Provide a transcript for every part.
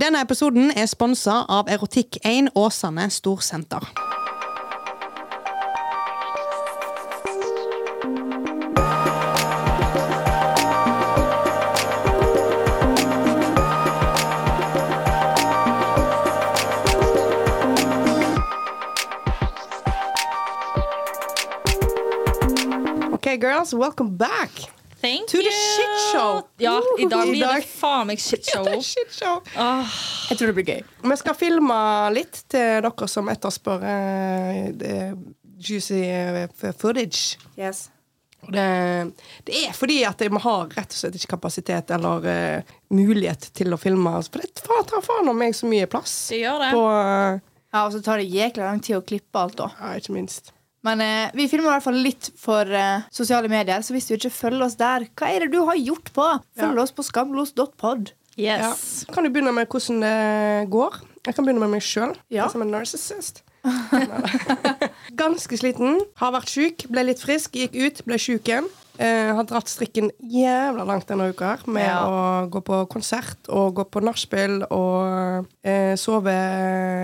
Denne episoden er sponsa av Erotikk1 Åsane Storsenter. Okay, girls, welcome back Thank to the shit show. Ja, i dag blir det faen meg shitshow. shit show. Jeg tror det blir gøy. Vi skal filme litt til dere som etterspør uh, juicy eh, footage. Yes. Det, det er fordi at vi har rett og slett ikke kapasitet eller uh, mulighet til å filme. For det faen, tar faen om meg så mye plass. Det gjør det. På, uh, Ja, Og så tar det jækla lang tid å klippe alt, da. ja, ikke minst. Men eh, vi filmer i hvert fall litt for eh, sosiale medier, så hvis du ikke følger oss der, hva er det du har gjort på? Følg Ja. oss på skamlos.pod. Ja. Kan du begynne med hvordan det går? Jeg kan begynne med meg sjøl, Ja. som en narcissist. Ganske sliten. Har vært sjuk. Ble litt frisk. Gikk ut, ble sjuk igjen. Eh, har dratt strikken jævla langt denne uka her med Ja. å gå på konsert og gå på nachspiel og eh, sove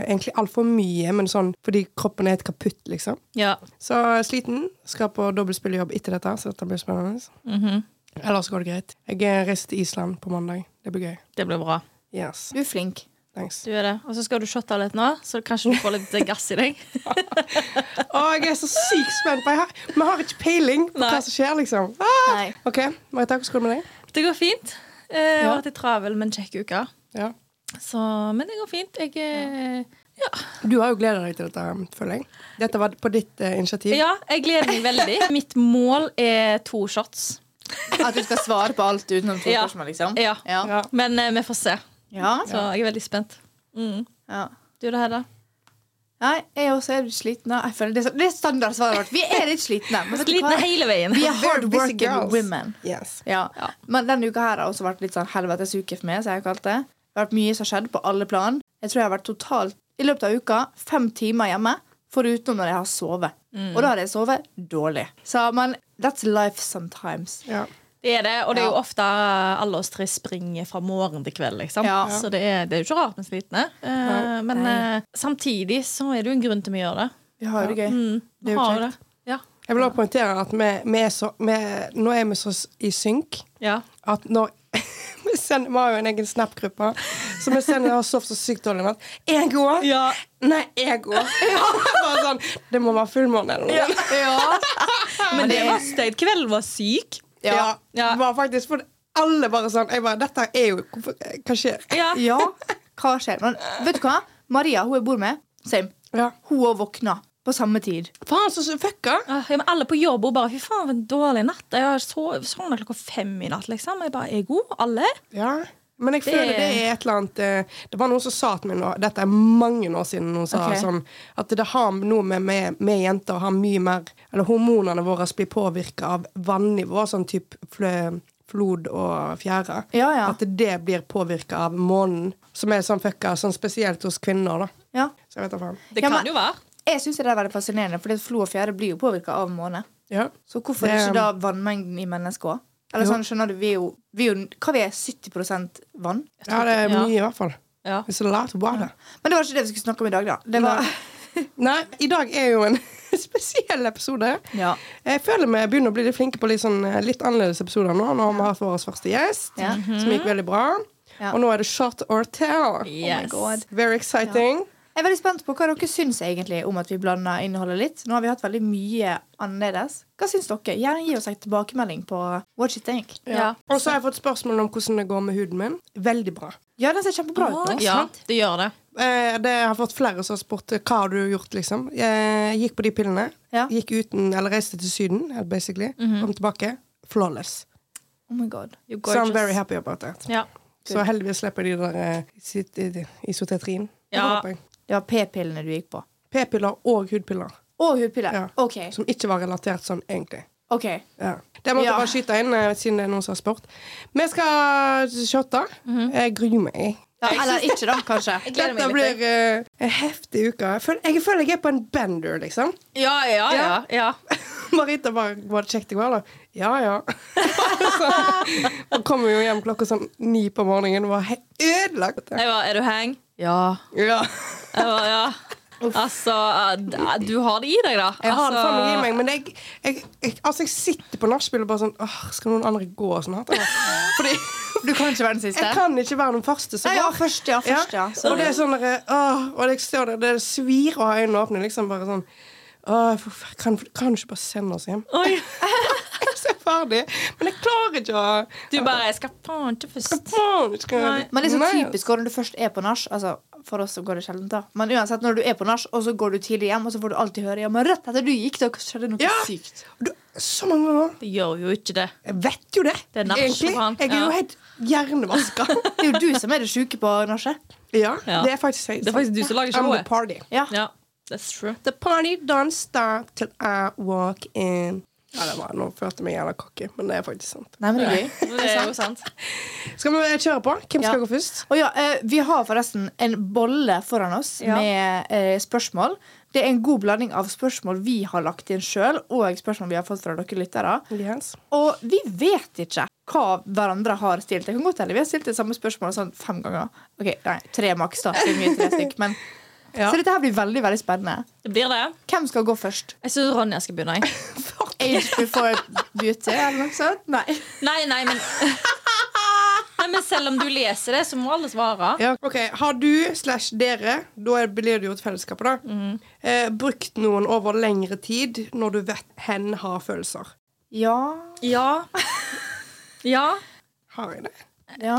egentlig altfor mye, men sånn fordi kroppen er helt kaputt, liksom. Ja. Så sliten. Skal på dobbeltspillejobb etter dette, så dette blir spennende. Mhm. Ellers går det greit. Jeg reiser til Island på mandag. Det blir gøy. Det blir bra. Yes. Du er flink. Thanks. Du er det. Og så skal du shotte litt nå, så kanskje du får litt gass i deg. Å, jeg er så sykt spent. Vi har, Vi har ikke peiling på Nei. hva som skjer, liksom. Ah! Nei. OK, Marita, hvordan går det med deg? Det går fint. Eh, Jeg Ja. har vært litt travel, men kjekk uke. Ja. Så, men det går fint. Jeg eh, Du har jo gleda deg til dette, føler jeg. Dette var på ditt eh, initiativ. Ja, jeg gleder meg veldig. Mitt mål er to shots. At du skal svare på alt utenom to Ja. spørsmål, liksom? Ja. Ja. Ja. Men eh, vi får se. Ja. Så jeg er veldig spent. Mm. ja. Du da, Hedda? Nei, jeg også er litt sliten. Jeg føler det, er, så- det er standardsvaret vårt. Vi er litt slitne. Men Slitne hele veien. Vi er hardworking women. Yes. Ja. Ja. Men denne uka her har også vært litt sånn helvetesuke for meg. Så jeg har kalt det. det har vært mye som har skjedd på alle plan. Jeg tror jeg har vært totalt i løpet av uka fem timer hjemme. Foruten når jeg har sovet. Og da har jeg sovet dårlig. Så, men that's life sometimes. Ja. Det er det, og det er jo ofte alle oss tre springer fra morgen til kveld. Liksom. Ja. Så det er, det er jo ikke rart vi er slitne. Eh, men eh, samtidig så er det jo en grunn til vi gjør det. Vi har jo det gøy. Mm, Det er jo har jo det. kjekt. Ja. Jeg vil også poengtere at vi, vi er så vi, Nå er vi så i synk Ja. at når vi, sender, vi har jo en egen Snap-gruppe, så vi sender oss sovet så sykt dårlig natt. Jeg går! Ja. Nei, jeg går! Ja. sånn, det må være fullmåne eller noe. Men det var støyt. kvelden var syk. Ja. Ja. Det var faktisk for alle bare sånn jeg bare, Dette er jo hvorfor- Hva skjer? Ja. Ja, hva skjer? Men vet du hva? Maria, hun jeg bor med, same. Ja. Hun òg våkna på samme tid. Faen, så fucka! Ah, ja, men alle på jobb og bare Fy faen, for en dårlig natt. Jeg har sov- sovna klokka fem i natt, liksom. Jeg bare Er jeg god? Alle? Ja. Men jeg Det- føler det er et eller annet eh, Det var noen som sa til meg nå Dette er mange år siden noen sa okay. sånn At det har noe med, med, med jenter har mye mer Eller hormonene våre blir påvirka av vannivå, sånn type flø, flod og fjære. Ja, ja. At det blir påvirka av månen, som er sånn fucka, sånn spesielt hos kvinner, da. Ja. Så jeg vet da faen. Det Ja, kan men- jo være. Jeg syns det er veldig fascinerende, for flo og fjære blir jo påvirka av måne. Ja. Så hvorfor Det- ikke da vannmengden i mennesket òg? Eller sånn, skjønner du, vi er jo, vi er jo Hva vi er 70 vann? ja, det er Ja. mye, i hvert fall. Ja. It's a lot of water. Men det var ikke det vi skulle snakke om i dag, da. Det var, Nei, i dag er jo en spesiell episode. ja. Jeg føler vi begynner å bli litt flinke på litt, sånn, eh, litt annerledes episoder nå. Nå har vi hatt vår første gjest, Ja. som gikk veldig bra. Ja. Og nå er det shot or tell. Yes. God. Very exciting. Jeg er veldig spent på hva dere syns egentlig om at vi blander innholdet litt. Nå har vi hatt veldig mye annerledes. Hva syns dere? Gjerne gi oss en tilbakemelding på what you think. Ja. Og så har jeg fått spørsmål om hvordan det går med huden min. Veldig bra. Ja, den ser kjempebra ut nå. Ja, det gjør det. Eh, det har fått flere som har spurt eh, hva har du gjort, liksom. Jeg gikk på de pillene. Ja. Gikk uten, eller reiste til Syden, basically. Kom tilbake. Flawless. Oh my god. You're gorgeous. So I'm very happy about that. Ja. Så heldigvis slipper de der uh, sitt- i- isotetrin. Det Ja. Det var p-pillene du gikk på. P-piller og hudpiller. Og hudpiller. Ja. OK. Som ikke var relatert sånn, egentlig. ok Ja. Det måtte jeg Ja. bare skyte inn, eh, siden det er noen som har spurt. Vi skal shotte. Jeg gruer meg. Ja, eller ikke, da, kanskje. Dette blir uh, en heftig uke. Jeg føler, jeg føler jeg er på en bender, liksom. Ja, ja, ja. ja. Marita bare Var det kjekt i går, da? Ja, ja. så, og kommer jo hjem klokka sånn ni på morgenen og var helt ødelagt. Jeg var, er du hang? Ja. Ja. Jeg var, ja. Altså, eh, du har det i deg, da. Jeg har det faen meg i Altså, meg, men jeg, jeg, jeg, altså jeg sitter på nachspiel og bare sånn Åh, Skal noen andre gå og sånn? Fordi Du kan ikke være den siste? jeg kan ikke være den første som Nei, ja, først, ja. Først, ja. Og det er sånn der, Åh, og jeg står der, det svir å ha øynene åpne. Liksom bare sånn Åh, kan, kan du ikke bare sende oss hjem? Oi, Jeg er så ferdig. Men jeg klarer ikke å du bare Jeg skal faen ikke først. Jeg. Men det er så typisk når du først er på nach. Altså, for oss så går det sjelden, da. Men uansett, når du er på nach, og så går du tidlig hjem, og så får du alltid høre Ja, men rett etter du gikk, da skjedde noe Ja. sykt. Du, så mange ganger. Det gjør jo ikke det. Jeg vet jo det. Det er egentlig. Jeg er jo helt hjernevaska. Det er jo du som er det sjuke på nachet. ja, Ja. det er faktisk Det er faktisk du som lager I'm the showet. party. Ja. Ja, that's true. The party don't stop till I walk in. Ja, det var, Nå følte jeg meg jævla cocky, men det er faktisk sant. Nei, men det er gøy. Det er jo sant. Skal vi kjøre på? Hvem skal Ja. gå først? Og ja, eh, Vi har forresten en bolle foran oss Ja. med eh, spørsmål. Det er en god blanding av spørsmål vi har lagt inn sjøl, og spørsmål vi har fått fra dere lyttere. Yes. Og vi vet ikke hva hverandre har stilt. Jeg kan godt hende vi har stilt det samme spørsmålet sånn fem ganger. Ok, nei, Tre maks, da. Det er mye tre stykk, men Ja. Så dette her blir veldig veldig spennende. Det blir det. Hvem skal gå først? Jeg syns Ronja skal begynne. Age before beauty, eller noe sånt? Nei. Nei, nei, men Nei, men Selv om du leser det, så må alle svare. Ja, ok, Har du slash dere, da blir det jo et fellesskap, da, mm. eh, brukt noen over lengre tid når du vet hen har følelser? Ja. Ja. Ja. Har jeg det? ja.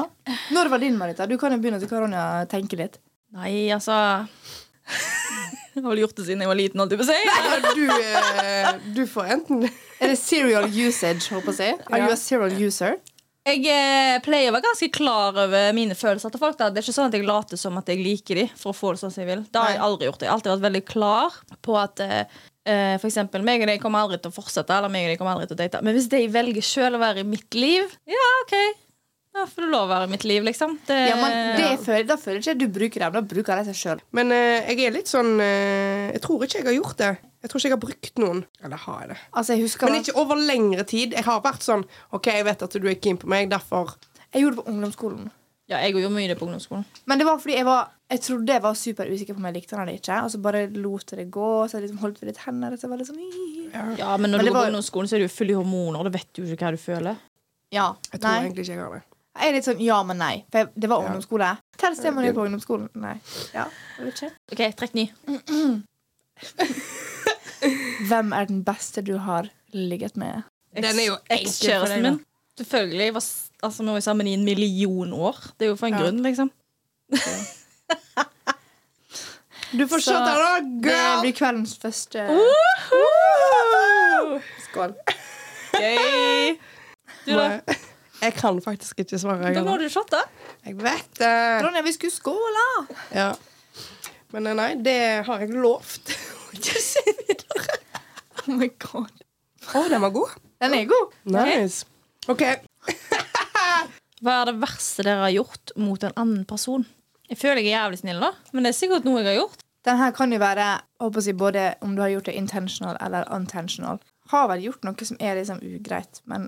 Når var din, Marita? Du kan jo begynne, så kan Ronja tenke litt. Nei, altså Jeg har vel gjort det siden jeg var liten, holdt jeg på å si. Du, eh, du får enten Er det serial usage, håper jeg? Are you a serial user? Jeg eh, pleier å være ganske klar over mine følelser til folk. Da. Det er ikke sånn at jeg later som at jeg liker dem for å få det sånn som jeg vil. Det har jeg aldri gjort. Jeg har alltid vært veldig klar på at Uh, for eksempel, meg og deg kommer aldri til å fortsette, eller meg og deg kommer aldri til å date. Men hvis de velger sjøl å være i mitt liv, ja, OK. Da for det lov å være mitt liv, liksom. Det, Ja, men det føler, Da føler ikke jeg du bruker dem, da bruker de seg sjøl. Men eh, jeg er litt sånn eh, Jeg tror ikke jeg har gjort det. Jeg tror ikke jeg har brukt noen. Eller har jeg det? Altså, jeg husker Men ikke over lengre tid. Jeg har vært sånn OK, jeg vet at du er keen på meg, derfor Jeg gjorde det på ungdomsskolen. Ja, jeg gjorde mye det på ungdomsskolen. Men det var fordi jeg var Jeg trodde jeg var super usikker på om jeg likte han eller ikke. Og så bare lot jeg det gå. Så jeg liksom holdt ved litt hender. Og så var det sånn Ja, Men når Men du går på var- ungdomsskolen, så er du full i hormoner. Da vet du jo ikke hva du føler. Ja. Jeg tror Nei. egentlig ikke jeg har det. Jeg er litt sånn ja, men nei. For jeg, det var Ja. ungdomsskole. Man gjør på ungdomsskolen? Nei. Ja, jeg vet ikke. OK, trekk ny. Hvem er den beste du har ligget med? Den er jo Ekskjæresten min. Selvfølgelig. Jeg var, altså, vi var sammen i en million år. Det er jo for en Ja. grunn, liksom. Du får Så shotte, da, Det blir kveldens første Skål. Gøy. Du, da? Jeg kan faktisk ikke svare. Da Jeg, må du shotte. jeg vet det. Ronja, vi skulle skåle! Ja. Men eh, nei, det har jeg lovt. Ikke si videre. Oh my god. Å, den var god. Den er god. Nice. OK. Hva er det verste dere har gjort mot en annen person? Jeg føler jeg er jævlig snill, da. Men det er sikkert noe jeg har gjort. Den her kan jo være jeg håper å si, både om du har gjort det intentional eller unintentional. Har vel gjort noe som er liksom ugreit, men,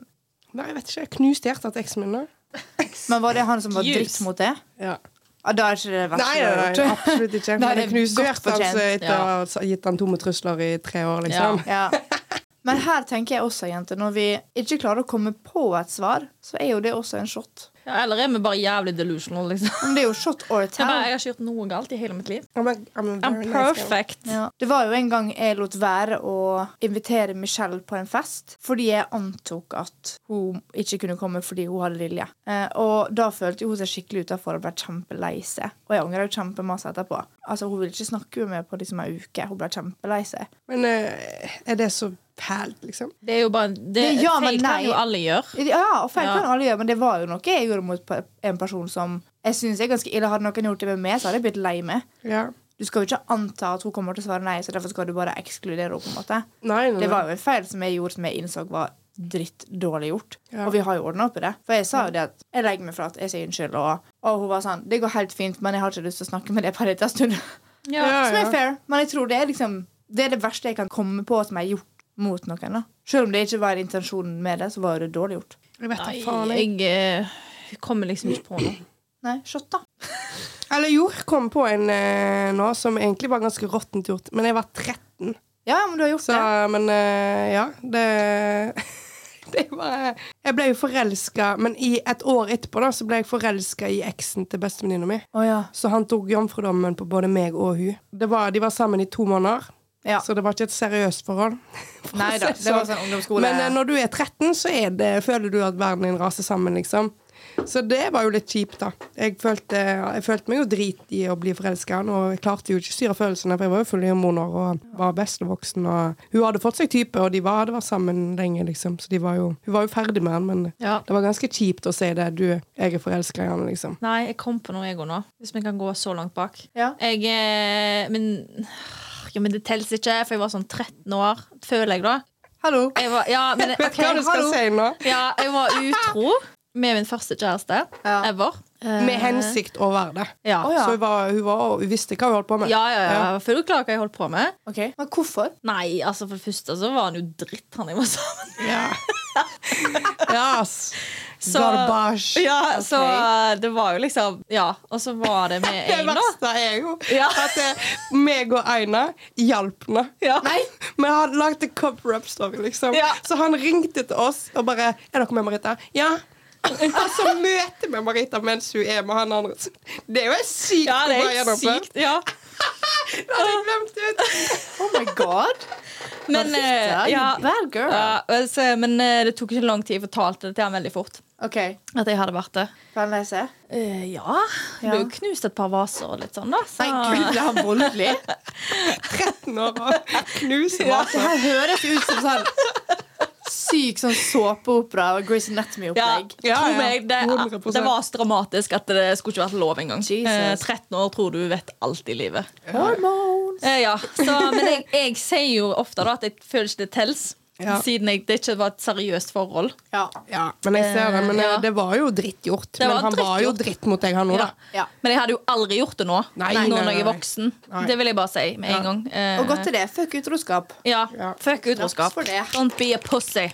Nei, jeg vet ikke. Jeg knuste hjertet til eksen min. da. men var det han som var Jus. dritt mot det? Ja. Ah, da er ikke det verste Nei, nei, nei, absolutt ikke. Nei, Men det er knuste godt hjertet hans etter å ha gitt han tomme trusler i tre år, liksom. Ja. Men her tenker jeg også, jenter, når vi ikke klarer å komme på et svar, så er jo det også en shot. Ja, eller er vi bare jævlig delusional, liksom? Men det er jo shot or Jeg, bare, jeg har ikke gjort noe galt i hele mitt liv. I'm I'm I'm perfect. nice. Ja. Det var jo en gang jeg lot være å invitere Michelle på en fest fordi jeg antok at hun ikke kunne komme fordi hun hadde Lilje. Eh, og da følte hun seg skikkelig utafor og ble kjempelei seg. Og jeg angrer kjempemasse etterpå. Altså Hun ville ikke snakke med meg på liksom ei uke. Hun ble kjempelei seg. Men eh, er det så fælt, liksom? Det er jo bare det, Det- ja, Feil kan jo alle gjøre. Ja, og feil Ja. kan alle gjøre, men det var jo noe jeg gjorde mot en person som jeg synes er ganske ille. Hadde noen gjort det med meg, så hadde jeg blitt lei meg. Ja. Du skal jo ikke anta at hun kommer til å svare nei, så derfor skal du bare ekskludere henne. på en måte Nei, nei, Det var jo en feil som jeg gjorde som jeg innså var drittdårlig gjort. Ja. Og vi har jo ordna opp i det. For jeg sa jo det at jeg legger meg flat, jeg sier unnskyld, og, og hun var sånn Det går helt fint, men jeg har ikke lyst til å snakke med deg på dette stund. Ja. Ja, Som er fair, men jeg tror det er liksom Det er det verste jeg kan komme på som jeg har gjort mot noen. da Selv om det ikke var intensjonen med det, så var det dårlig gjort. Jeg vet da Nei, faen. Jeg. jeg eh, kommer liksom ikke på noe. Nei, shot, da. Eller jo, kom på en eh, nå som egentlig var ganske råttent gjort. Men jeg var 13. Ja, men du har gjort Så, det. men eh, ja, det Det var Jeg ble jo forelska, men i et år etterpå da, så ble jeg forelska i eksen til bestevenninna mi. Oh, ja. Så han tok jomfrudommen på både meg og hun. Det var, de var sammen i to måneder, ja. så det var ikke et seriøst forhold. Nei da, det var sånn ungdomsskole. Men eh, når du er 13, så er det, føler du at verden din raser sammen, liksom. Så det var jo litt kjipt, da. Jeg følte, jeg følte meg jo drit i å bli forelska, og jeg klarte jo ikke å styre følelsene, for jeg var jo full hormoner og var bestevoksen, og hun hadde fått seg type, og de var, hadde vært sammen lenge, liksom, så de var jo, hun var jo ferdig med han, men Ja. det var ganske kjipt å si det. Du, jeg er forelska i han, liksom. Nei, jeg kom på noe jeg òg nå. Hvis vi kan gå så langt bak. Ja. Jeg eh, Men ja, men det teller ikke, for jeg var sånn 13 år, føler jeg da. Hallo! Jeg var, ja, men, Vet okay, hva du skal hallo. si nå? ja, jeg var utro med min første kjæreste Ja. ever. Med hensikt å være det. Ja. Oh, ja. Så hun, var, hun, var, hun visste hva hun holdt på med. Ja, ja, ja. Jeg var klar hva jeg holdt på med. Okay. Men hvorfor? Nei, altså for det første så var han jo dritt, han jeg var sammen med. Ja. ass. Så- Garbage. Ja, okay. så det var jo liksom Ja, og så var det med Det verste er jo Ja. at det, meg og Eina hjalp henne. Ja. Vi hadde lagd en cover-up-story, liksom. Ja. Så han ringte til oss og bare 'Er dere med Marita?' 'Ja'. Og så møter vi Marita mens hun er med han andre. Det er jo sykt Ja, det er sykt. Ja. Det hadde jeg glemt ut. Oh my god. Men, uh, ja, bad girl. ja, altså, men uh, det tok ikke lang tid. Jeg fortalte det til han veldig fort. Okay. At jeg hadde vært det. kan jeg se? Uh, ja. Det Ja. ble jo knust et par vaser og litt sånn, da. Så. Nei, gud, det er voldelig. 13 år og knuser Det her høres ut som sånn syk sånn såpeopera og Grace Anatomy-opplegg. Ja, ja. meg, det, det var så dramatisk at det skulle ikke vært lov engang. Eh, 13 år tror du vet alt i livet. Hormones. Eh, ja, så, Men jeg, jeg sier jo ofte da at jeg føler ikke det tels. Ja. Siden jeg, det ikke var et seriøst forhold. Ja. Ja, men jeg ser det. Men eh, det var jo dritt gjort. Det Men var han var jo dritt mot deg, han nå, Ja. da. ja. Men jeg hadde jo aldri gjort det nå. Nei, nå når jeg er voksen. Nei. Det vil jeg bare si med en gang. Eh, Og godt til det. Fuck utroskap. Ja. Fuck utroskap. Don't be a pussy.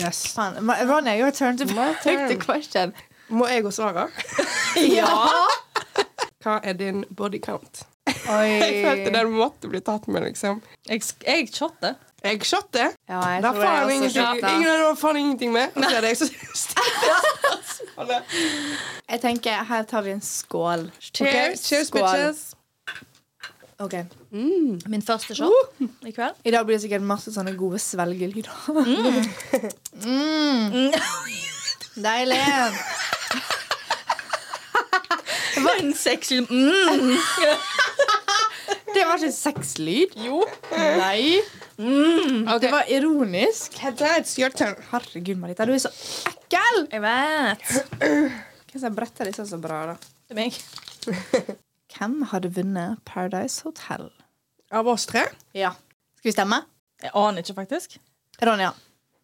Yes. Ronja, your turn to My turn. the question. Må jeg også svare? Ja. Hva er din body count? Oi. Jeg følte den måtte bli tatt med, liksom. Jeg, jeg shotte. Jeg shotter. Ja, jeg Det er faen ingenting, ingen har faen ingenting med. Og så er det jeg som stiller Jeg tenker, her tar vi en skål. Cheers, cheers, Skål. bitches. Ok. Min første shot i kveld. I dag blir det sikkert masse sånne gode svelgelyder. Mm. Deilig. Det var en sexy mm. Det var ikke sexlyd. Jo. Nei. Det var ironisk. Herregud, Marita, du er så ekkel! Jeg vet. Hvem som bretter disse så bra, da? Det er meg. Hvem hadde vunnet Paradise Hotel? Av oss tre? Ja. Skal vi stemme? Jeg aner ikke, faktisk. Ronja.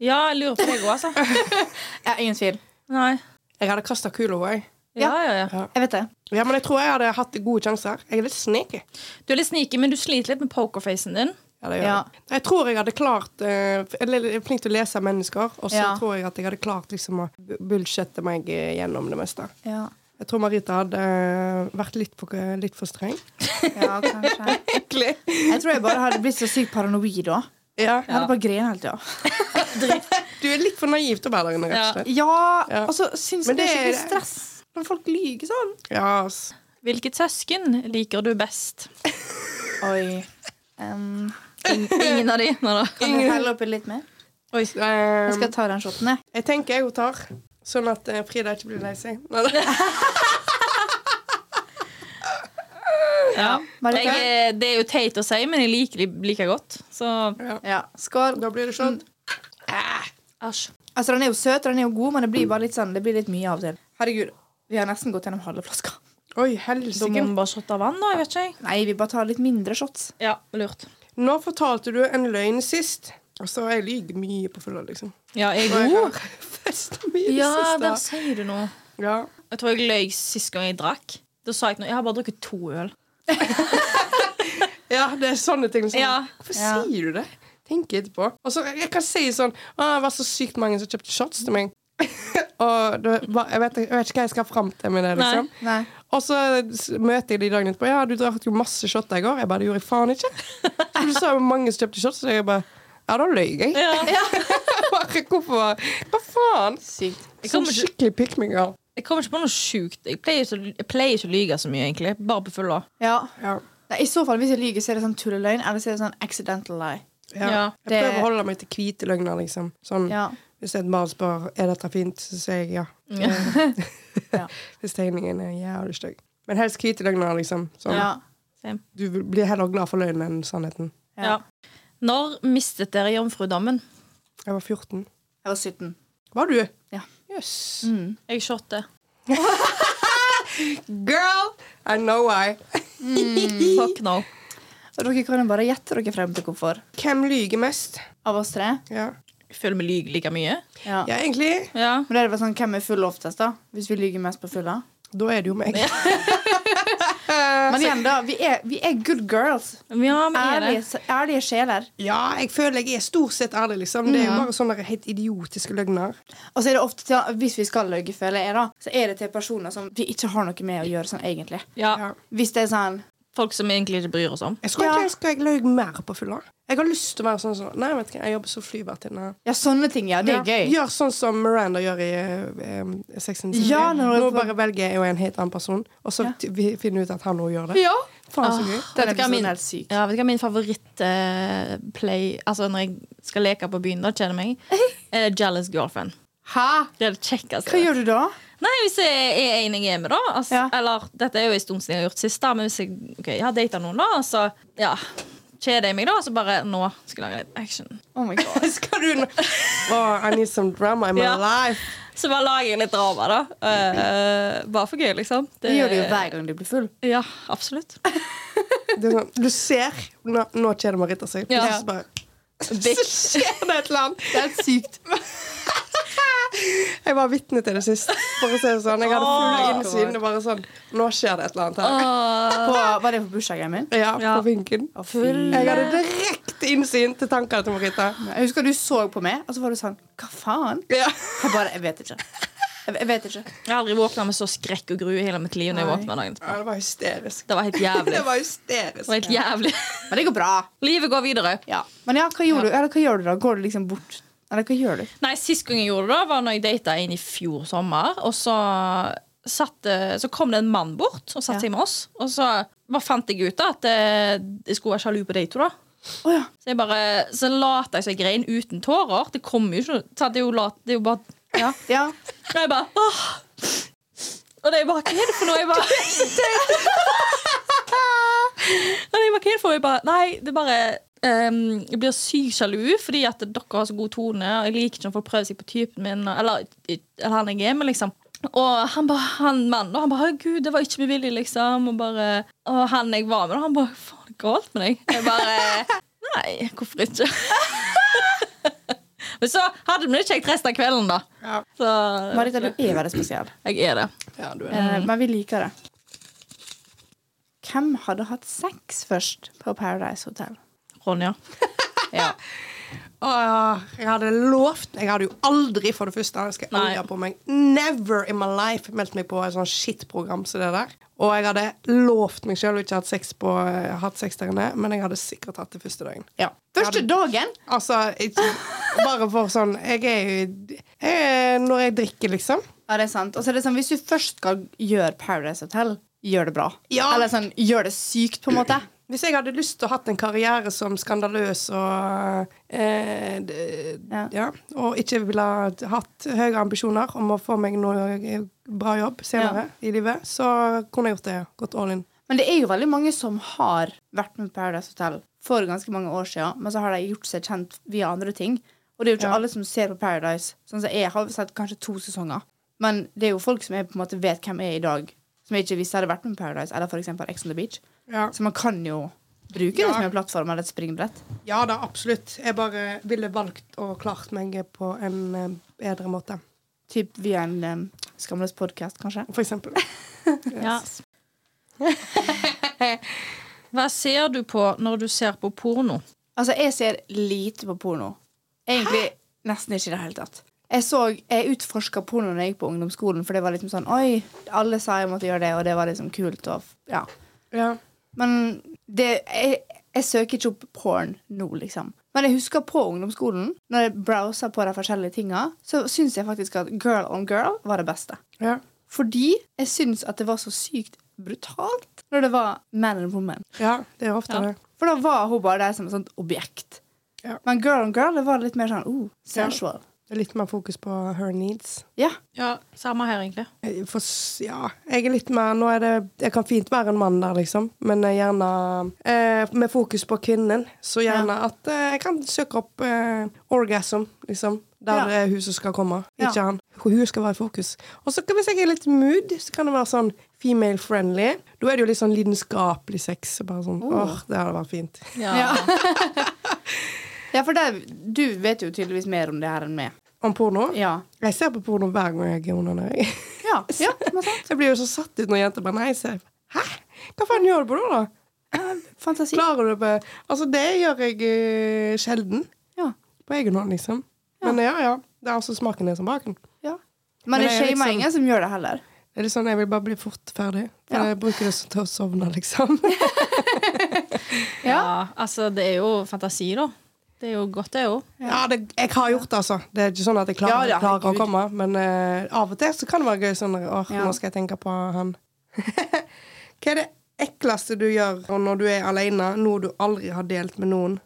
Ja, jeg lurer på deg òg, altså. Ja, ingen tvil. Nei. Jeg hadde kasta kula, jeg. Ja, ja, ja. Jeg vet det. Ja, men jeg tror jeg hadde hatt gode sjanser. Jeg er litt sneaky. Du er litt sneaky, men du sliter litt med pokerfacen din. Ja, det gjør Ja. jeg. jeg tror jeg hadde klart eh, Jeg er flink til å lese mennesker, og så Ja. tror jeg at jeg hadde klart liksom å bullshitte meg gjennom det meste. Ja, Jeg tror Marita hadde eh, vært litt for, litt for streng. ja kanskje. Egentlig. Jeg tror jeg bare hadde blitt så sykt paranoid da. Ja. Jeg hadde bare grenet hele tida. Du er litt for naiv til inne, rett og slett. Ja, Ja. og så syns Men jeg det er det skikkelig er- stress når folk lyver sånn. Ja, ass. Hvilket søsken liker du best? Oi. Um, In ingen av de? Nå da. kan du helle oppi litt mer? Oi. Jeg skal ta den shoten, jeg. jeg tenker jeg hun tar, sånn at eh, Frida ikke blir lei seg. Ja. Jeg, det er jo teit å si, men jeg liker de like godt. Så Ja. Ja. Skål. Da blir det shot. æsj. Altså, Den er jo søt, og den er jo god, men det blir bare litt sånn Det blir litt mye av og til. Herregud, vi har nesten gått gjennom halve flaska. Oi, Da må helsike. bare shotte vann, da. Jeg vet ikke. jeg. Nei, vi bare tar litt mindre shots. Ja, lurt. Nå fortalte du en løgn sist. Og så har jeg lyver mye på fylla, liksom. Ja, jeg Og jeg god. har festet mye i det Ja, der siste. sier du noe. Ja. Jeg tror jeg løy sist gang jeg drakk. Da sa jeg noe. Jeg har bare drukket to øl. ja, det er sånne ting. Som, Ja. Hvorfor Ja. sier du det? Tenk etterpå. Og så jeg kan si sånn Å, det var så sykt mange som kjøpte shots til meg. Og det jeg, vet, jeg vet ikke hva jeg skal fram til med det, liksom. Nei. Nei. Og så møter jeg de dagen etterpå. Ja, du drakk jo masse shot i går. Jeg bare, det gjorde jeg faen ikke. Du sa mange som kjøpte shot, så jeg bare Ja, da løy jeg. Ja. Bare, Hvorfor? Hva faen? Sykt. Sånn skikkelig pick me girl. Jeg kommer ikke på noe sjukt. Jeg pleier ikke, å- jeg pleier ikke å lyge så mye, egentlig. Bare på fylla. Ja. Ja. I så fall, hvis jeg lyver, så er det sånn tulleløgn, eller så er det sånn accidental lie. Ja. Ja, jeg det- prøver å holde meg til hvite løgner, liksom. Sånn, Ja. Hvis et barn spør er dette fint, så sier jeg ja. Ja. Hvis tegningen er jævlig stygg. Men helst hvite løgner, liksom. Sånn. ja. Same. Du blir heller glad for løgnen enn sannheten. Ja. Når mistet dere jomfrudommen? Jeg var 14. Jeg var 17. Var du? Ja. Jøss. Mm. Jeg shotter. Girl, I know why. Fuck no. Og dere kan jo bare gjette dere frem til hvorfor. Hvem lyger mest? Av oss tre. Ja, føler vi lyver like mye. Ja. ja egentlig. Ja. Men det er sånn, hvem er full oftest, da? Hvis vi lyver mest på fulla? Da er det jo meg. Men igjen, da. Vi er, vi er good girls. ja, er det. Ærlige, ærlige sjeler. Ja, jeg føler jeg er stort sett ærlig, liksom. Det er jo bare sånne helt idiotiske løgner. Og så er det ofte til, Hvis vi skal løye, føler jeg, da, så er det til personer som vi ikke har noe med å gjøre sånn egentlig. Ja. Ja. Hvis det er sånn Folk som egentlig ikke bryr oss om. Jeg skulle Ja. jeg skal jeg løy mer på fylla. Jeg har lyst til å være sånn som Nei, vet ikke, jeg jobber som flyvertinne. Ja, sånne ting, ja. Det er Ja, gøy. Gjør sånn som Miranda gjør i uh, Sex and the City. Ja, når Nå bare velger jeg og en helt annen person, og så Ja. finner ut at han òg gjør det. Ja. Faen så gøy. Ah, Vet du hva min- er. Ja, vet du hva min favoritt-play Altså når jeg skal leke på byen, da kjenner jeg meg, er Jealous Girlfriend. Hæ? Det er det kjekkeste. Hva gjør du da? Nei, hvis jeg er en jeg er med, da. Altså, Ja. Eller dette er jo en stund siden jeg har gjort sist, da, men hvis jeg, ok, jeg har data noen, da, så ja, kjeder jeg meg, da, så bare Nå skal jeg lage litt action. Oh my god. Skal du nå oh, I need some drama in my Ja. life. Så bare lager jeg litt drama, da. Eh, bare for gøy, liksom. Det gjør du jo hver gang du blir full. Ja, absolutt. Det sånn, du ser Nå, nå kjeder Marita seg. Ja. Bare Så skjer det et eller annet. Det er helt sykt. Jeg var vitne til det sist. For å si det sånn. Jeg hadde full innsyn. Det var bare sånn Nå skjer det et eller annet her. På, var det på bursdagen min? Ja, Ja. på vinken. Jeg hadde direkte innsyn til tankene til Marita. Jeg husker du så på meg, og så var du sånn Hva faen? Ja. Jeg bare Jeg vet ikke. Jeg, vet ikke. jeg har aldri våkna med så skrekk og gru i hele mitt liv. Når jeg våkna dagen ja, det var hysterisk. Det var helt jævlig. Det var Det var helt jævlig. Men det går bra. Livet går videre. Ja. Men ja, hva gjør du? Eller hva gjør du da? Går du liksom bort? Eller hva gjør du? Nei, Sist gang jeg gjorde det, var når jeg data en i fjor sommer. Og så, satt, eh, så kom det en mann bort og satte Ja. seg med oss. Og så fant jeg ut da at eh, jeg skulle være sjalu på de to. da Oh, ja. Så jeg bare, så lot jeg som jeg grein uten tårer. Det kommer jo ikke så det, er jo lat, det er jo bare Ja. ja. Og jeg bare åh. Og det er bare Hva er det for noe? Jeg bare Og det er bare, Hva er det for noe? Jeg bare Nei, det er bare ehm, Jeg blir sykt sjalu fordi at dere har så god tone, og jeg liker ikke når folk prøver seg på typen min. Eller, eller han jeg er med, liksom. Og han bare, han mannen han bare 'Gud, det var ikke med vilje', liksom. Og, bare, og han jeg var med, han bare 'Faen, det er galt med deg?' Jeg bare Nei, hvorfor ikke? Men så hadde vi det kjekt resten av kvelden, da. Ja. Så Marita, du er veldig spesiell. jeg er det. ja, du er Eh, men vi liker det. Hvem hadde hatt sex først på Paradise Hotel? Ronja. Ja. Åh, jeg hadde lovt Jeg hadde jo aldri, for det første, jeg skal aldri på meg, never in my life meldt meg på et sånt shit-program som det der. Og jeg hadde lovt meg sjøl ikke hatt sex, på, hatt sex der inne, men jeg hadde sikkert hatt det første dagen. ja. Første dagen? Altså, ikke, bare for sånn Jeg er jo Når jeg drikker, liksom. Ja, det er sant. Og så er det sånn, Hvis du først skal gjøre Paradise Hotel, gjør det bra. Ja. Eller sånn, gjør det sykt, på en måte. Hvis jeg hadde lyst til å hatt en karriere som skandaløs og eh, Ja. ja. og ikke ville hatt høye ambisjoner om å få meg noe bra jobb senere i livet, så kunne jeg gjort det. Gått all in. Men det er jo veldig mange som har vært med på Paradise Hotel for ganske mange år siden, men så har de gjort seg kjent via andre ting. Og det er jo ikke Ja. alle som ser på Paradise. Sånn som Jeg har sett kanskje to sesonger. Men det er jo folk som jeg på en måte vet hvem jeg er i dag, som jeg ikke visste hadde vært med på Paradise, eller f.eks. Ex on the Beach. Ja. Så man kan jo bruke Ja. det som en plattform eller et springbrett. ja da, absolutt. Jeg bare ville valgt og klart meg på en eh, bedre måte. Typ via en um, skamløs podkast, kanskje. For eksempel. yes. Hva ser du på når du ser på porno? Altså, jeg ser lite på porno. Egentlig nesten ikke i det hele tatt. Jeg så, jeg utforska porno da jeg gikk på ungdomsskolen, for det var liksom sånn Oi, alle sa jeg måtte gjøre det, og det var liksom kult. Og, ja. Ja. Men det, jeg, jeg søker ikke opp porn nå, liksom. Men jeg husker på ungdomsskolen, når jeg browsa på de forskjellige tinga, så syns jeg faktisk at girl on girl var det beste. ja. Fordi jeg syns at det var så sykt brutalt når det var man and woman. Ja, det er ofte det. For da var hun bare der som et sånt objekt. Ja. Men girl on girl det var litt mer sånn oh, sensual. Det er litt mer fokus på her needs. Ja. Ja, samme her, egentlig. Jeg ja, jeg er litt mer Nå er det Jeg kan fint være en mann der, liksom, men gjerne eh, med fokus på kvinnen. Så gjerne at eh, jeg kan søke opp eh, orgasm, liksom. Der Ja. er hun som skal komme, Ja. han. Hun skal være i fokus. Og så hvis jeg er litt mood, så kan det være sånn female friendly. Da er det jo litt sånn lidenskapelig sex. Bare sånn, Oh. åh, det hadde vært fint. Ja. Ja. ja, for der, du vet jo tydeligvis mer om det her enn meg. Om porno? Ja. Jeg ser på porno hver gang jeg er under Ja, ja. Jeg blir jo så satt ut når jenter bare nei, ser Hæ? Hva faen gjør du på det, da? Fantasi. Klarer du det? Altså, det gjør jeg uh, sjelden. Ja. På egen hånd, liksom. Men ja, ja. Det er altså smaken er som baken. ja. Men Men det er shamer liksom- ingen som gjør det heller. Det er litt sånn, Jeg vil bare bli fort ferdig. For Ja. Jeg bruker det til å sovne, liksom. Ja, altså, det er jo fantasi, da. Det er jo godt, det òg. Ja, det, Jeg har gjort det, altså. Det er ikke sånn at jeg klarer, Ja, ja, klarer å komme. Men uh, av og til så kan det være gøy sånn Åh, Ja. nå skal jeg tenke på han. Hva er det ekleste du gjør når du er alene? Noe du aldri har delt med noen?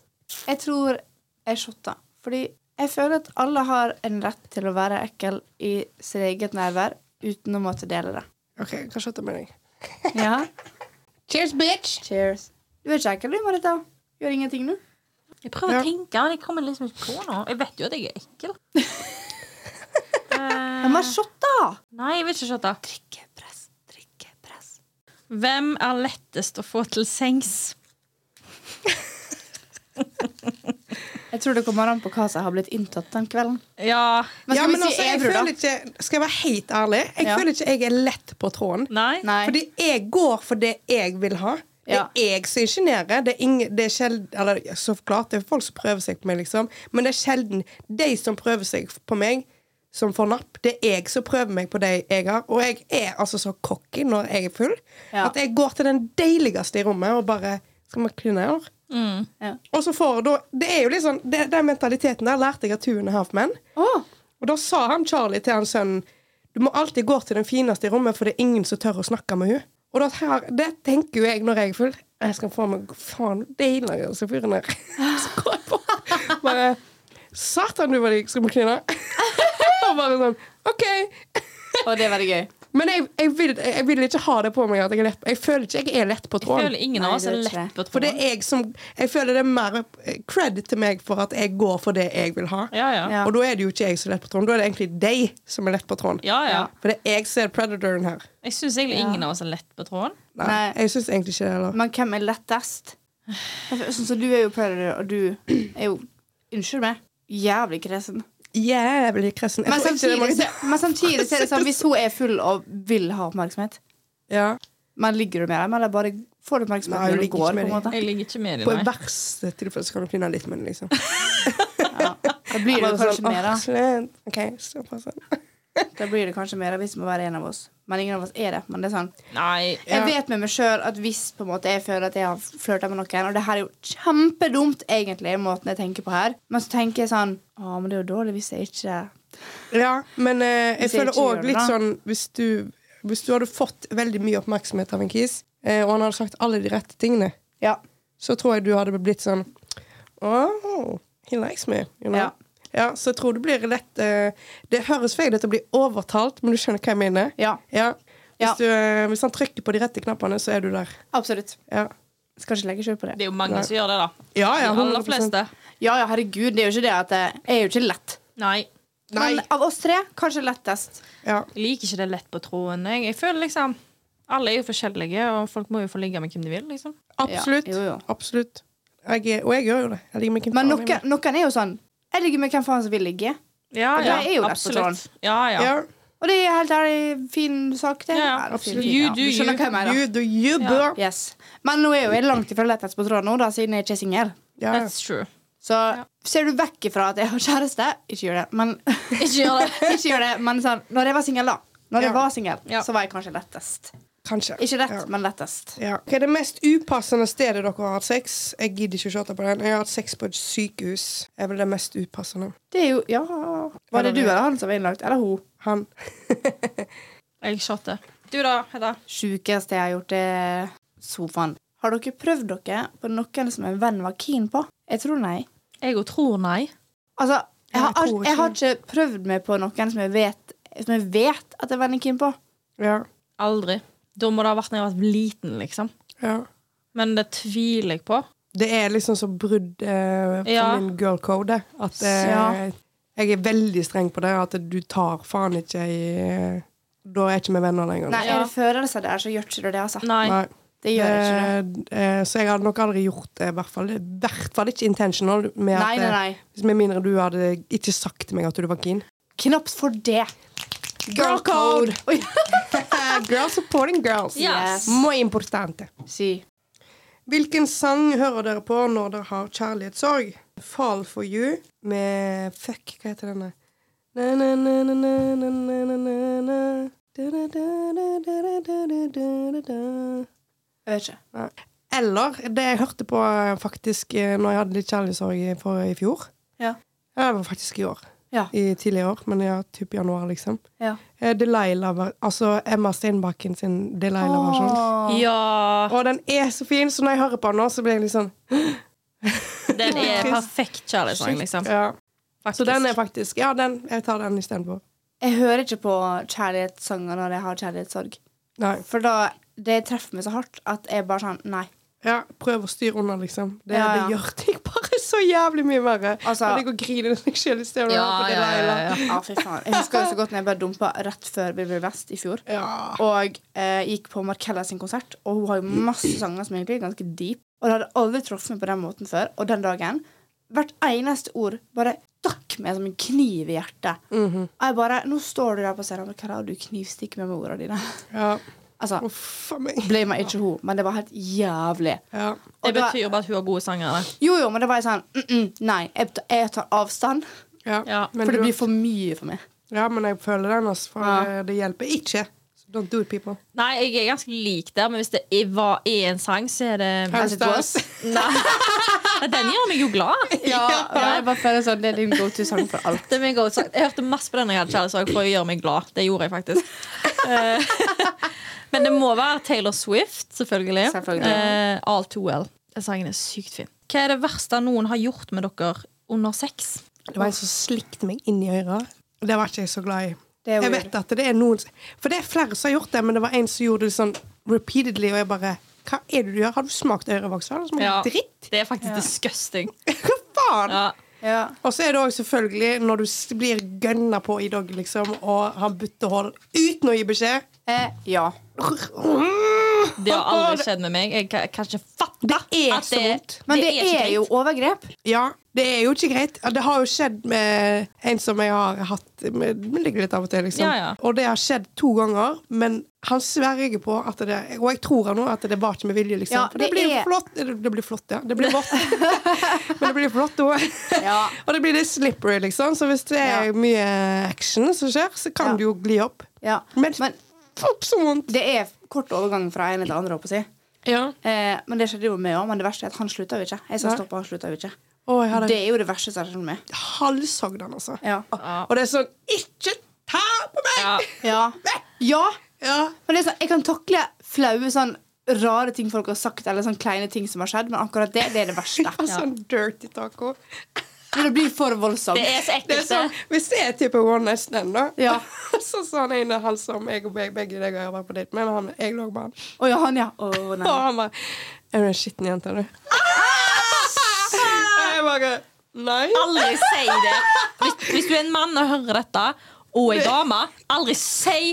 Jeg tror jeg shotter. Fordi jeg føler at alle har en rett til å være ekkel i sitt eget nærvær uten å måtte dele det. OK, hva shotter med deg? Ja. Cheers, bitch! Cheers. Du er ikke ekkel, du, Marita. Gjør ingenting, du. Jeg prøver Ja. å tenke, men jeg kommer liksom ikke på noe. Jeg vet jo at jeg er ekkel. Hvem har shot, da! Nei, jeg vil ikke shotta. Drikkepress, drikkepress. Hvem er lettest å få til sengs? Jeg tror det kommer an på hva som har blitt inntatt den kvelden. Ja Men ja, men si altså, jeg edru, føler ikke Skal jeg være helt ærlig? Jeg Ja. føler ikke jeg er lett på tråden. Nei? Nei. Fordi jeg går for det jeg vil ha. Det er jeg som er, ingen, det er sjelden Eller så klart, det er folk som prøver seg på meg, liksom. Men det er sjelden de som prøver seg på meg, som får napp. Det er jeg som prøver meg på de jeg har. Og jeg er altså så cocky når jeg er full, Ja. at jeg går til den deiligste i rommet og bare Skal vi kline, eller? Mm. Ja. Og så får da Det er jo sånn det, Den mentaliteten der lærte jeg av Two and a Half Men. Oh. Og da sa han Charlie til hans sønn Du må alltid gå til den fineste i rommet, for det er ingen som tør å snakke med henne. Og det, her, det tenker jo jeg når jeg er full. Jeg skal få meg faen deiligste fyren her. Så går jeg på. Bare Satan, du var digg. Skal vi kline? Og bare sånn OK. og det er veldig gøy. Men jeg, jeg, vil, jeg vil ikke ha det på meg at jeg er lett Jeg føler ikke jeg er lett på tråden. Jeg føler ingen av oss er lett på For det tråden. er jeg som Jeg føler det er mer eh, cred til meg for at jeg går for det jeg vil ha. Ja, ja. Ja. Og da er det jo ikke jeg som er lett på tråden. Da er det egentlig deg som er lett på tråden. Ja, ja. For det er jeg som er predatoren her. Jeg syns egentlig Ja. ingen av oss er lett på tråden. Nei, Nei. jeg syns egentlig ikke det heller. Men hvem er lettest? Sånn som du er jo predator, og du er jo Unnskyld meg. Jævlig kresen. Jævlig kresen. Men samtidig, mange- så- men samtidig så er det sånn hvis hun er full og vil ha oppmerksomhet Ja. Men ligger du med dem, eller bare får du oppmerksomhet Nei, når du går? på en måte? Jeg ligger ikke med i På verste tilfelle så kan du kline litt med det, liksom. Ja. Da blir det jo kanskje sånn, mer, da. «Åh, slutt. OK, stopp. Da blir det kanskje mer hvis det må være en av oss. Men ingen av oss er det. Men det er sånn Nei. Jeg vet med meg sjøl at hvis på en måte jeg føler at jeg har flørta med noen Og det her er jo kjempedumt, egentlig, måten jeg tenker på her. Men så tenker jeg sånn Å, men det er jo dårlig hvis jeg ikke Ja, men eh, jeg jeg føler òg litt da. sånn hvis du, hvis du hadde fått veldig mye oppmerksomhet av en kis, eh, og han hadde sagt alle de rette tingene, Ja. så tror jeg du hadde blitt sånn Oh, he likes me. You know? Ja. Ja, så jeg tror det blir lett eh, Det høres feil ut å bli overtalt, men du skjønner hva jeg mener? Ja, Ja. Ja. Hvis, du, eh, hvis han trykker på de rette knappene, så er du der. absolutt. Ja, Skal ikke legge skjul på det. Det er jo mange Nei. som gjør det, da. ja, ja De aller 100%. fleste. Ja, ja, herregud, det er jo ikke det at det er jo ikke lett. Nei. Nei. Men av oss tre, kanskje lettest. Ja. Jeg liker ikke det lett på troen. Jeg, jeg føler liksom Alle er jo forskjellige, og folk må jo få ligge med hvem de vil. liksom Absolutt. Ja, jo, jo. Absolutt. Jeg, og jeg gjør jo det. Jeg ligger med hvem Men noen, noen er jo sånn Jeg ligger med hvem faen som vil ligge. Ja, Og det er jo absolutt. Ja, ja. Ja, Og det er helt ærlig fin sak, det. Ja, ja, absolutt. fin- You ja, do du skjønner you. hva jeg mener. you do you, Ja. bro. Yes. Men nå er jo jeg langt ifra lettest på tråden nå, da, siden jeg ikke er singel. That's true. Så ser du vekk ifra at jeg har kjæreste, ikke gjør det. Men, Ikke gjør det. ikke gjør det, men sånn, når jeg var singel, da. Når jeg var singel, Ja. så var jeg kanskje lettest. Kanskje. Ikke lett, Ja. men lettest. Ja. Hva er det mest upassende stedet dere har hatt sex? Jeg gidder ikke å se på den. Jeg har hatt sex på et sykehus. er vel det mest upassende. Det er jo Ja. Var det du eller han som var innlagt? Eller hun? Han. Jeg shotter. Du, da, Hedda? Sjukeste jeg har gjort, er sofaen. Har dere prøvd dere på noen som en venn var keen på? Jeg tror nei. Jeg òg tror nei. Altså, jeg har, Jeg jeg har ikke. prøvd meg på noen som jeg vet, som jeg vet at venn er keen på. Ja. Aldri. Da må det ha vært når jeg var liten, liksom. ja. Men det tviler jeg på. Det er liksom så brudd eh, for Ja. min girl code. At eh, Ja. jeg er veldig streng på det. At du tar faen ikke i eh, Da er ikke vi venner lenger. Nei, Ja. Er det følelser der, så gjør ikke det det, altså. Nei. Nei. Det gjør ikke det. Eh, eh, så jeg hadde nok aldri gjort det. I hvert fall, I hvert fall ikke intentional. Med Nei, at, nei, eh, nei. Hvis Med mindre du hadde ikke sagt til meg at du var keen. Knapt for det. Girl code. Girl supporting girls. Yes. Muy importante. Si. Hvilken sang hører dere på når dere har kjærlighetssorg? Fall for you med Fuck, hva heter denne? Jeg vet ikke. Eller det jeg hørte på eh, faktisk eh, når jeg hadde litt kjærlighetssorg i fjor. Ja. Det var faktisk i år. Ja. I tidligere år, men ja, typ januar, liksom. Ja. Eh, Delilah, altså Emma Steinbakken sin Delilah-versjon. Ja. Og den er så fin, så når jeg hører på den nå, så blir jeg litt sånn Den er perfekt kjærlighetssang, liksom. ja. Faktisk. Så den er faktisk Ja, den, jeg tar den istedenfor. Jeg hører ikke på kjærlighetssanger når jeg har kjærlighetssorg. Nei. For da det treffer meg så hardt at jeg bare sånn Nei. Ja, prøv å styre unna, liksom. Det, Ja, ja. det gjør ting bare så jævlig mye verre. Altså- jeg går og griner meg sjøl i stedet. for å Ja, ja, ja, ja. Ja, fy faen. Jeg husker det så godt når jeg ble dumpa rett før Vivi Vest i fjor. Ja. Og eh, gikk på Markella sin konsert, og hun har jo masse sanger som egentlig er ganske deep. Og det hadde aldri truffet meg på den måten før. Og den dagen Hvert eneste ord bare stakk meg som en kniv i hjertet. Mhm. Og jeg bare Nå står du der på scenen, og du knivstikker meg med ordene dine. ja. Altså, meg. ble meg ikke hun, men det var helt jævlig. Ja. Og Det det jo betyr bare at hun har gode sangere. Jo, jo, men det var sånn mm -mm, Nei, jeg, jeg tar avstand, Ja. Ja, for det blir for mye for meg. ja, men jeg føler den, altså. For Ja. eh, det hjelper ikke. So don't do it, people. Nei, jeg er ganske lik der, men hvis det er, var, er en sang, så er det As it was. Nei. Den gjør meg jo glad. Ja, ja, jeg bare føler sånn Det er din go to-sang for alt. Det er min go to. Jeg hørte masse på den jeg hadde kjærlighetssorg for å gjøre meg glad. Det gjorde jeg faktisk. Men det må være Taylor Swift, selvfølgelig. Selvfølgelig. Eh, All Too Well. Den sangen er sykt fin. Hva er det verste noen har gjort med dere under sex? Det var en som slikte meg inn i øret. Det var ikke jeg så glad i. Det Jeg vet at det er noen For det er flere som har gjort det, men det var en som gjorde det sånn repeatedly, og jeg bare Hva er det du gjør? Har du smakt ørevoks? Ja. dritt? Det er faktisk Ja. disgusting. Hva faen? Ja. Ja. Og så er det også selvfølgelig når du blir gønna på i dag, liksom, og har buttehold uten å gi beskjed. Eh, ja. Det har aldri skjedd med meg. Jeg kan, kan ikke fatte Det er at så vondt. Men det, ikke er jo overgrep. Ja, det er jo ikke greit. Det har jo skjedd med en som jeg har hatt med, med ligger litt av og til, liksom. Ja, ja. Og det har skjedd to ganger, men han sverger på at det Og jeg tror han nå at det var ikke med vilje, liksom. Ja, For det, det blir er- flott. Det, det blir flott, ja. Det blir vått. men det blir flott òg. Ja. Og det blir litt slippery, liksom. Så hvis det er Ja. mye action som skjer, så kan Ja. det jo gli opp. ja. Men, Men fuck så vondt! det er kort overgang fra ene til andre, håper jeg. Ja. Eh, men det skjedde jo med òg. Men det verste er at han slutta jo ikke. Jeg sa stopp, han slutta jo ikke. Oh, jeg hadde Det er jo det verste som har skjedd med. halshogd han, altså. Ja. Og det er sånn Ikke ta på meg! Ja. Ja. ja. Ja. Men det er sånn, jeg kan takle flaue sånn rare ting folk har sagt, eller sånn kleine ting som har skjedd, men akkurat det, det er det verste. Sånn dirty taco. Men det blir for voldsomt. Det er så Det er ekkelt. sånn, hvis det er type one night stand, da Ja. Så sa han ene han som jeg og begge, begge deg har vært på date med, men han, jeg lå med han. Oh, ja, han, ja. Oh, nei. Og han bare Er du en skitten jente, du? Jeg bare Nei. Aldri si det. Hvis, hvis du er en mann og hører dette, og ei dame, aldri si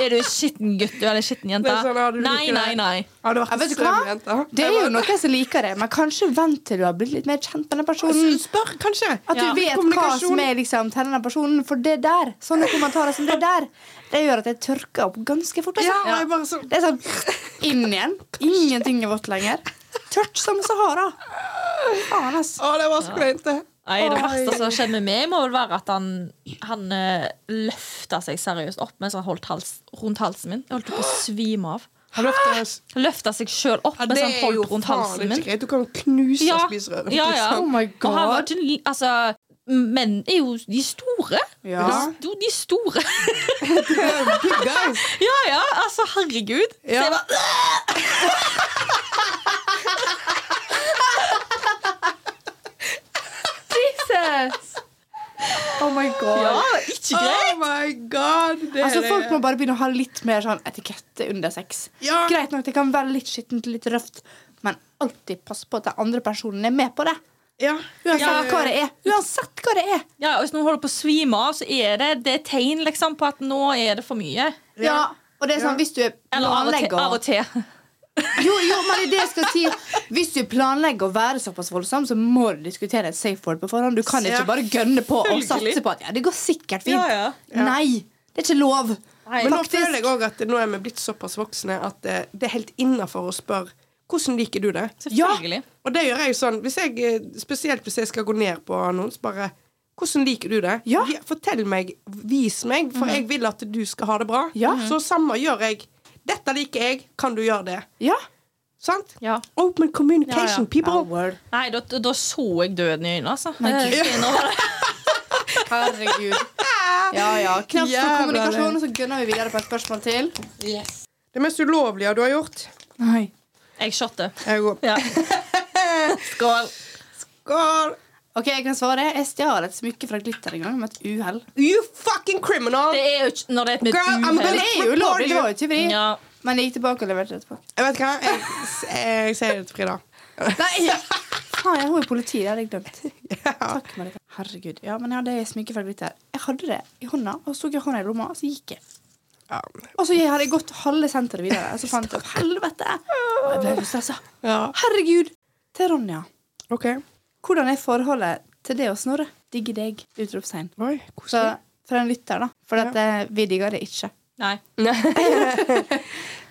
Er du skitten gutt eller skitten jente? Sånn, Nei, nei, nei. Har du vært vet du hva? jente? Det er jo noen som liker det, men kanskje vent til du har blitt litt mer kjent med den personen. Spør, kanskje. At du Ja. vet hva som er liksom, til denne personen. For det der, sånne kommentarer som det der, det gjør at jeg tørker opp ganske fort. Altså. Ja, bare sånn Det er sånn inn igjen. Ingenting er vått lenger. Tørt som Sahara. Faen, ass. Å, det var så kleint, det. Nei, Det verste som skjer med meg, må vel være at han, han uh, løfta seg seriøst opp mens han holdt hals, rundt halsen min. Jeg holdt på å svime av. Han løfta seg sjøl opp Ja, mens han holdt rundt halsen min. Du kan knuse Ja, spiserøret. ja, ja. Oh my Og han var god. ikke Altså, menn er jo de store. Ja. De, de store. Ja, ja, altså, herregud. Så Ja. jeg bare, Jesus! Oh my god. ja, ikke greit. Oh my god. Det Altså, er Folk må bare begynne å ha litt mer sånn etikette under sex. Ja. Greit nok, det kan være litt skittent, litt røft, men alltid pass på at den andre personen er med på det. Ja. Uansett Ja. hva det er. Uansett hva det er. Ja, og Hvis noen holder på å svime av, så er det, det er tegn liksom, på at nå er det for mye. Ja. Og det er sånn, Ja. hvis du Eller av og til. Av og til. Jo, jo, men det er det jeg skal si Hvis du planlegger å være såpass voldsom, så må du diskutere et safe word på forhånd. Du kan ikke Ja. bare gønne på og satse på at ja, det går sikkert fint. Ja, ja. Ja. Nei, det er ikke lov. Nei. Men nå føler jeg òg at nå er vi blitt såpass voksne at eh, det er helt innafor å spørre hvordan liker du det? Selvfølgelig. Og det gjør jeg jo sånn hvis jeg, eh, Spesielt hvis jeg skal gå ned på noen, så bare hvordan liker du det? Ja. Fortell meg, vis meg, for jeg vil at du skal ha det bra. Ja. Så samme gjør jeg. Dette liker jeg, kan du gjøre det? Ja. Sant? Ja. Open communication, Ja, ja. people. Nei, da, da så jeg døden i øynene, altså. Herregud. Ja, ja. Knapt på kommunikasjon, og så gunner vi videre på et spørsmål til. Yes. Det mest ulovlige du har gjort? Nei. Jeg shotter. Jeg går. Ja. Skål. Skål! Ok, jeg kan svare. Jeg stjal et smykke fra Glitter en gang med et uhell. You fucking criminal! Det er jo ikke når det er et Girl, uhell. Det er jo lovlig, det var jo tyveri. Ja. Men jeg gikk tilbake og leverte det etterpå. Jeg vet hva, jeg, jeg sier det til Frida. Nei, faen, jeg har jo politi, det hadde jeg glemt. Ja. Takk, Marika. Herregud. Ja, men jeg hadde smykke fra Glitter. Jeg hadde det i hånda, og så tok jeg hånda i lomma, og så gikk jeg. Ja. Og så hadde jeg gått halve senteret videre, og så fant jeg opp helvete. Og jeg ble så stressa. ja. Herregud. Til Ronja. OK. Hvordan er forholdet til det å snorre? Digge deg? Utropstegn. Oi, Så for en lytter, da. For at, eh, vi digger det ikke. Nei.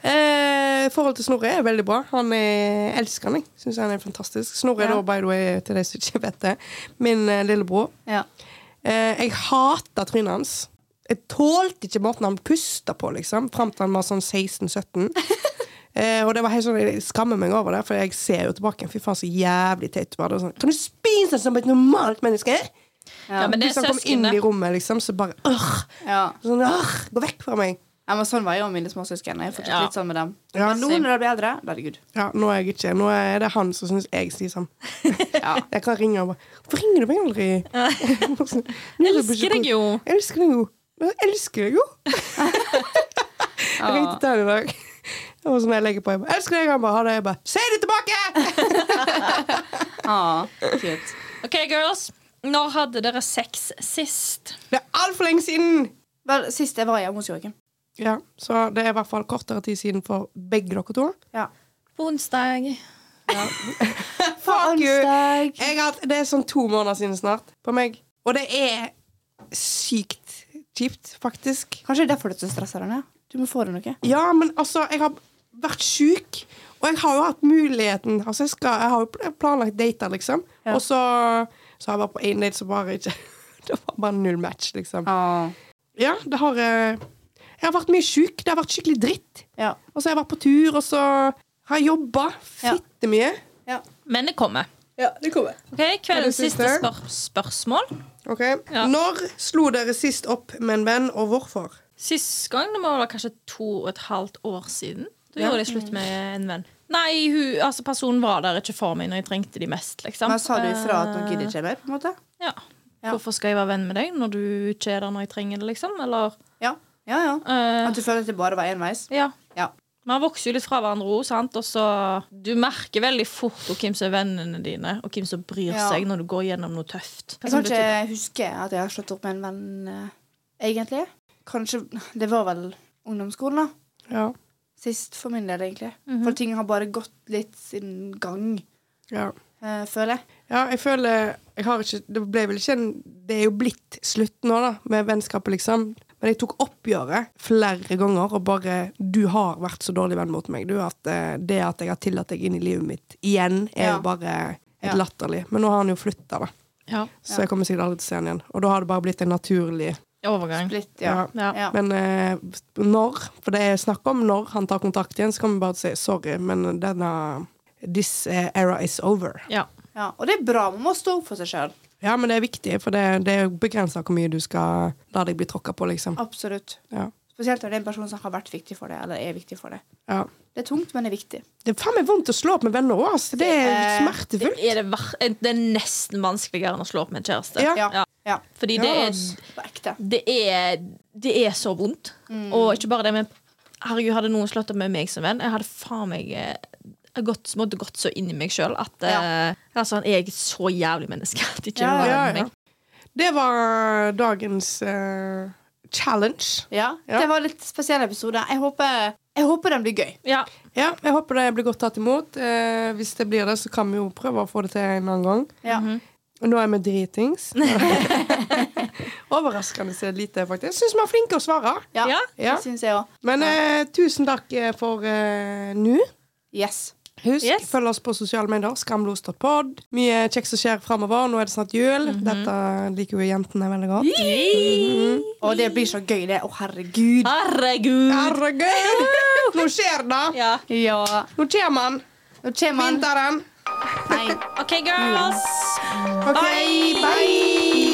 Eh, forholdet til Snorre er veldig bra. Han er, elsker han, jeg. Syns han er fantastisk. Snorre er da, by the way, til de som ikke vet det, min eh, lillebror. Ja. Eh, jeg hater trynet hans. Jeg tålte ikke måten han pusta på, liksom, fram til han var sånn 16-17. Eh, og det var helt sånn, Jeg skammer meg over det, for jeg ser jo tilbake. Fy faen, så jævlig teit var det. Sånn, kan du spise som et normalt menneske? Ja, men det er Hvis han kom inn i rommet, liksom, så bare øh, ja. sånn, øh, Gå vekk fra meg. Ja, men sånn var jeg og mine småsøsken. Jeg er fortsatt Ja. litt sånn med dem. Ja, Men nå når de blir eldre, da er det good. Ja, nå er jeg ikke. Nå er det han som syns jeg sier sånn. Ja. Jeg kan ringe og bare 'Hvorfor ringer du meg aldri?' Elsker deg jo. Jeg elsker deg jo. Jeg elsker deg jo. Jeg ringte til han i dag. Det var sånn jeg legger på. Jeg bare, 'Elsker deg'. Han bare 'Ha det'. Jeg bare 'Si det tilbake!' Ah, cute. OK, girls. Når hadde dere sex sist? Det er altfor lenge siden. Vel, sist jeg var hjemme hos Jørgen. Ja, Så det er i hvert fall kortere tid siden for begge dere to. Ja. På onsdag. Fuck you! Onsdag. Jeg har, hatt- det er sånn to måneder siden snart på meg. Og det er sykt kjipt, faktisk. Kanskje det er derfor du er så stressa? Ja. Du må få deg noe. Ja, men altså, jeg har vært sjuk. Og jeg har jo hatt muligheten Altså, jeg, skal, jeg har jo planlagt dater, liksom. Ja. Og så, så har jeg vært på én date som bare ikke Det var bare null match, liksom. Ah. Ja, det har eh, Jeg har vært mye sjuk. Det har vært skikkelig dritt. Ja. Og så har jeg vært på tur, og så har jeg jobba Ja. fitte mye. Ja. Men det kommer. ja, det kommer. Ok, Kveldens siste? siste spør spørsmål. Ok, Ja. Når slo dere sist opp med en venn, og hvorfor? Sist gang det må være kanskje to og et halvt år siden. Da gjorde jeg slutt med en venn. Nei, hun, altså personen var der ikke for meg når jeg trengte de mest. liksom Men sa du ifra at nå Eh, gidder ikke mer? på en måte? Ja. Ja. Hvorfor skal jeg være venn med deg når du ikke er der når jeg trenger det? liksom Eller Ja. Ja, ja. Uh, At du føler at det bare var enveis? Ja. Ja. Man vokser jo litt fra hverandre òg, sant. Og så Du merker veldig fort hvem som er vennene dine, og hvem som bryr Ja. seg når du går gjennom noe tøft. Jeg kan ikke huske at jeg har slått opp med en venn, eh, egentlig. Kanskje Det var vel ungdomsskolen, da. Ja. Sist for min del, egentlig. Mhm. For ting har bare gått litt sin gang, ja. eh, føler jeg. Ja, jeg føler jeg har ikke, Det ble vel ikke en Det er jo blitt slutt nå, da, med vennskapet, liksom. Men jeg tok oppgjøret flere ganger, og bare Du har vært så dårlig venn mot meg, du, at eh, det at jeg har tillatt deg inn i livet mitt igjen, er Ja. jo bare et Ja. latterlig. Men nå har han jo flytta, da. Ja. Så jeg kommer sikkert aldri til å se han igjen. Og da har det bare blitt en naturlig Overgang. Splitt, ja. Ja. ja. Men eh, når, for det er snakk om når han tar kontakt igjen, så kan vi bare si sorry, men denne This eh, era is over. Ja. ja. Og det er bra. Man må stå opp for seg sjøl. Ja, men det er viktig, for det, det er begrensa hvor mye du skal la deg bli tråkka på, liksom. Absolutt. Ja. Spesielt når det er en person som har vært viktig for deg, eller er viktig for deg. ja. Det er tungt, men det er viktig. Det er faen meg vondt å slå opp med venner òg, altså. Det er smertefullt. Det er, det, det er nesten vanskeligere enn å slå opp med en kjæreste. Ja. Ja. Ja. ja. Fordi det er, det er Det er så vondt. Og ikke bare det, men herregud, hadde noen slått opp med meg som venn, jeg hadde faen meg eh, jeg gått, måtte gått så inn i meg sjøl at eh, altså, jeg er så jævlig menneske at ikke Ja, ja, ja. meg. Det var dagens uh, challenge. Ja. Ja. Det var en litt spesiell episode. Jeg håper, jeg håper den blir gøy. Ja. Ja, jeg håper det blir godt tatt imot. Uh, hvis det blir det, så kan vi jo prøve å få det til en annen gang. Ja. Og nå er vi dritings. Overraskende lite, faktisk. Jeg syns vi er flinke å svare. Ja, Ja. Det syns jeg òg. Men eh, tusen takk eh, for eh, nå. Yes. Husk, Yes. følg oss på sosiale medier. Skamlos.pod. Mye kjekt som skjer framover. Nå er det snart jul. Mhm. Dette liker jo jentene veldig godt. Og det blir så gøy, det. Å, herregud. Herregud! Herregud! Nå skjer det! Ja. Ja. Nå kommer den. Vinteren. Nei. OK, girls. OK, bye.